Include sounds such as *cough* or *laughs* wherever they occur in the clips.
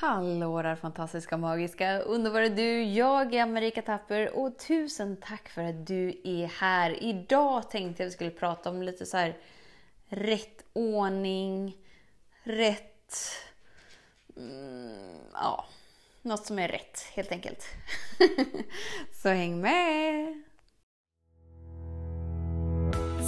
Hallå där fantastiska, magiska, underbara du! Jag är Marika Tapper och tusen tack för att du är här. Idag tänkte jag att vi skulle prata om lite så här rätt ordning, rätt... Mm, ja, något som är rätt helt enkelt. *laughs* så häng med!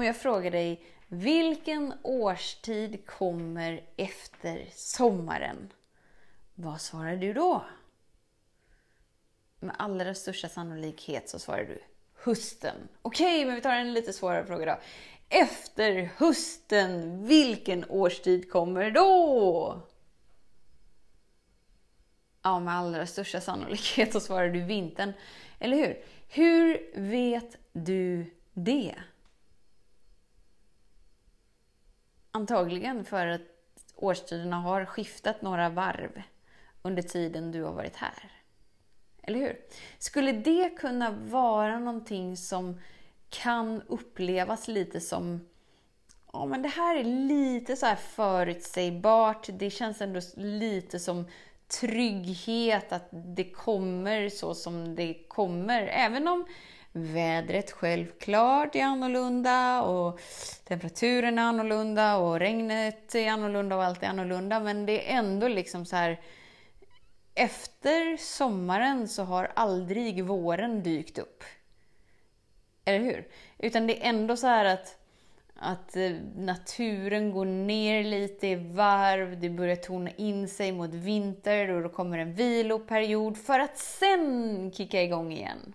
Om jag frågar dig, vilken årstid kommer efter sommaren? Vad svarar du då? Med allra största sannolikhet så svarar du hösten. Okej, men vi tar en lite svårare fråga då. Efter hösten, vilken årstid kommer då? Ja, med allra största sannolikhet så svarar du vintern. Eller hur? Hur vet du det? Antagligen för att årstiderna har skiftat några varv under tiden du har varit här. Eller hur? Skulle det kunna vara någonting som kan upplevas lite som Ja, men det här är lite så här förutsägbart. Det känns ändå lite som trygghet att det kommer så som det kommer. Även om Vädret självklart är annorlunda och temperaturen är annorlunda och regnet är annorlunda och allt är annorlunda. Men det är ändå liksom så här. Efter sommaren så har aldrig våren dykt upp. Eller hur? Utan det är ändå så här att, att eh, naturen går ner lite i varv, det börjar tona in sig mot vinter och då kommer en viloperiod för att sen kicka igång igen.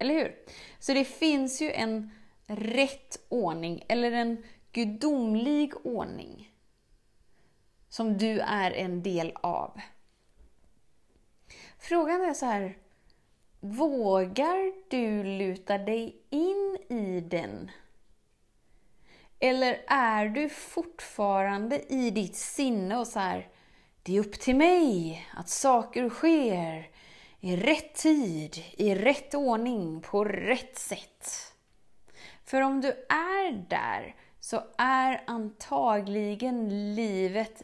Eller hur? Så det finns ju en rätt ordning, eller en gudomlig ordning, som du är en del av. Frågan är så här, vågar du luta dig in i den? Eller är du fortfarande i ditt sinne och så här, det är upp till mig att saker sker i rätt tid, i rätt ordning, på rätt sätt. För om du är där så är antagligen livet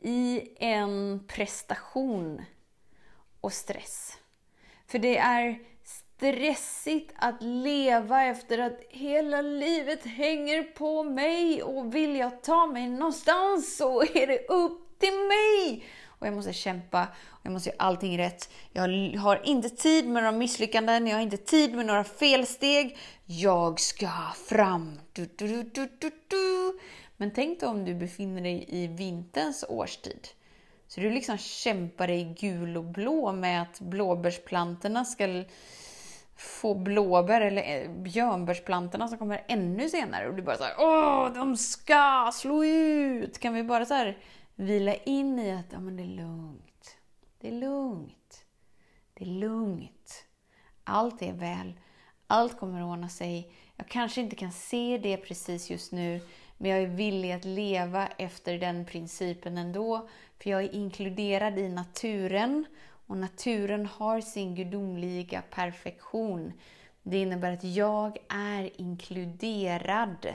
i en prestation och stress. För det är stressigt att leva efter att hela livet hänger på mig och vill jag ta mig någonstans så är det upp till mig och jag måste kämpa och jag måste göra allting rätt. Jag har inte tid med några misslyckanden, jag har inte tid med några felsteg. Jag ska fram. Du, du, du, Men tänk dig om du befinner dig i vinterns årstid. Så du liksom kämpar dig gul och blå med att blåbärsplantorna ska få blåbär eller eh, björnbärsplantorna som kommer ännu senare och du bara såhär Åh, de ska slå ut! Kan vi bara så här vila in i att ja, men det är lugnt. Det är lugnt. Det är lugnt. Allt är väl. Allt kommer att ordna sig. Jag kanske inte kan se det precis just nu, men jag är villig att leva efter den principen ändå. För jag är inkluderad i naturen och naturen har sin gudomliga perfektion. Det innebär att jag är inkluderad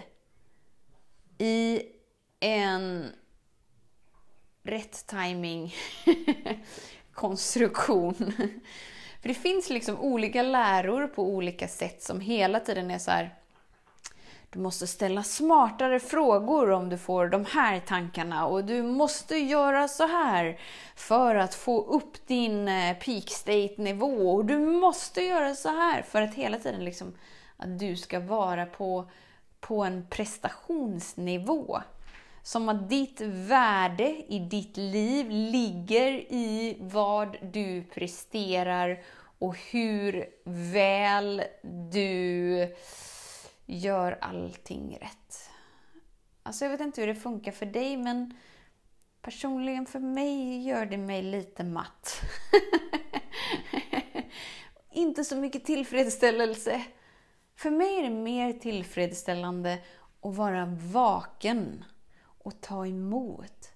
i en rätt timing *laughs* konstruktion. För det finns liksom olika läror på olika sätt som hela tiden är så här, Du måste ställa smartare frågor om du får de här tankarna och du måste göra så här för att få upp din eh, peak state nivå och du måste göra så här för att hela tiden liksom att du ska vara på, på en prestationsnivå. Som att ditt värde i ditt liv ligger i vad du presterar och hur väl du gör allting rätt. Alltså jag vet inte hur det funkar för dig men Personligen för mig gör det mig lite matt. *laughs* Inte så mycket tillfredsställelse. För mig är det mer tillfredsställande att vara vaken och ta emot.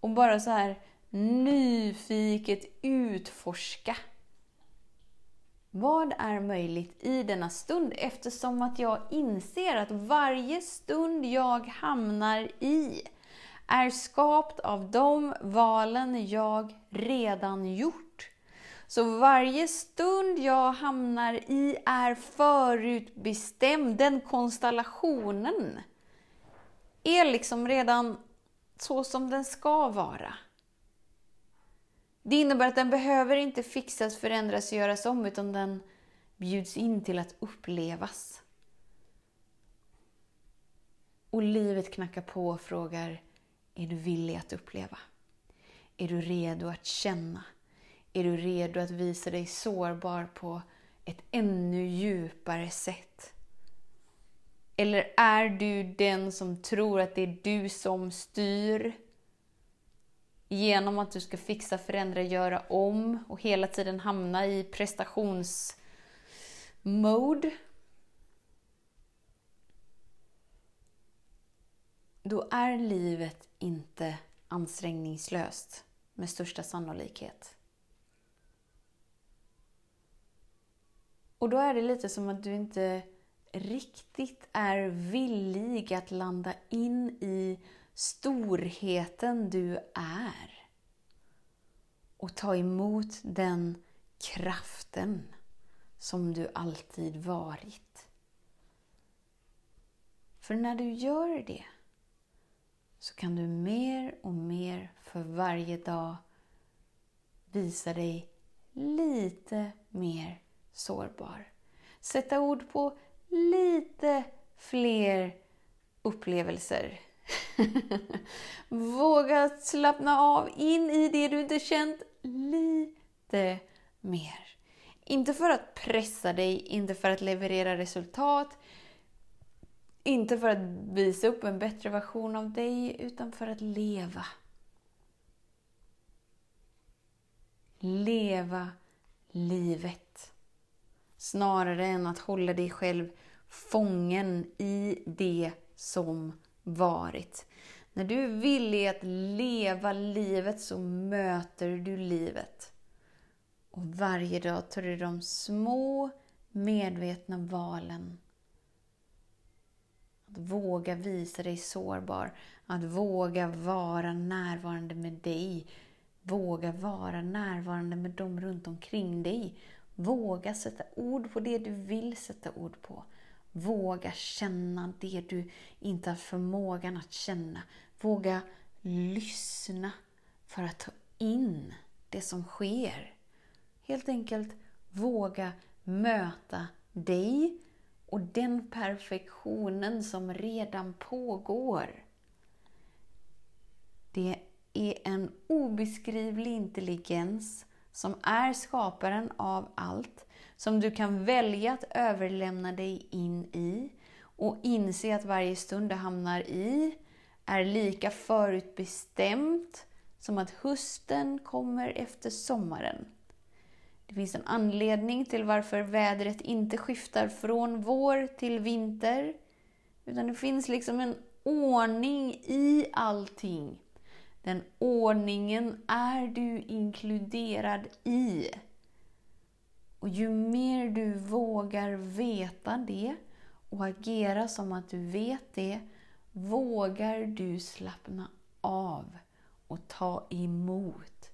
Och bara så här nyfiket utforska. Vad är möjligt i denna stund eftersom att jag inser att varje stund jag hamnar i är skapt av de valen jag redan gjort. Så varje stund jag hamnar i är förutbestämd. Den konstellationen är liksom redan så som den ska vara. Det innebär att den behöver inte fixas, förändras, och göras om, utan den bjuds in till att upplevas. Och livet knackar på och frågar, är du villig att uppleva? Är du redo att känna? Är du redo att visa dig sårbar på ett ännu djupare sätt? Eller är du den som tror att det är du som styr? Genom att du ska fixa, förändra, göra om och hela tiden hamna i prestationsmode. Då är livet inte ansträngningslöst med största sannolikhet. Och då är det lite som att du inte riktigt är villig att landa in i storheten du är. Och ta emot den kraften som du alltid varit. För när du gör det så kan du mer och mer för varje dag visa dig lite mer sårbar. Sätta ord på lite fler upplevelser. *laughs* Våga slappna av in i det du inte känt lite mer. Inte för att pressa dig, inte för att leverera resultat, inte för att visa upp en bättre version av dig, utan för att leva. Leva livet. Snarare än att hålla dig själv fången i det som varit. När du är villig att leva livet så möter du livet. Och varje dag tar du de små medvetna valen. Att våga visa dig sårbar, att våga vara närvarande med dig. Våga vara närvarande med dem runt omkring dig. Våga sätta ord på det du vill sätta ord på. Våga känna det du inte har förmågan att känna. Våga lyssna för att ta in det som sker. Helt enkelt våga möta dig och den perfektionen som redan pågår. Det är en obeskrivlig intelligens som är skaparen av allt, som du kan välja att överlämna dig in i och inse att varje stund du hamnar i är lika förutbestämt som att hösten kommer efter sommaren. Det finns en anledning till varför vädret inte skiftar från vår till vinter. Utan det finns liksom en ordning i allting. Den ordningen är du inkluderad i. Och ju mer du vågar veta det och agera som att du vet det, vågar du slappna av och ta emot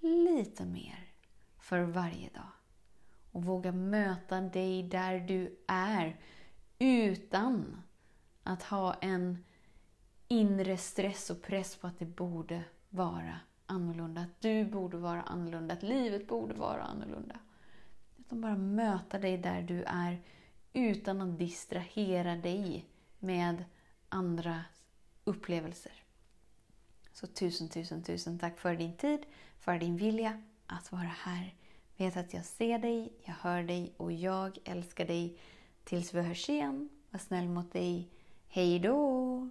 lite mer för varje dag. Och våga möta dig där du är utan att ha en inre stress och press på att det borde vara annorlunda. Att du borde vara annorlunda, att livet borde vara annorlunda. Utan bara möta dig där du är utan att distrahera dig med andra upplevelser. Så tusen, tusen, tusen tack för din tid, för din vilja att vara här. Vet att jag ser dig, jag hör dig och jag älskar dig. Tills vi hörs igen, var snäll mot dig. Hej då!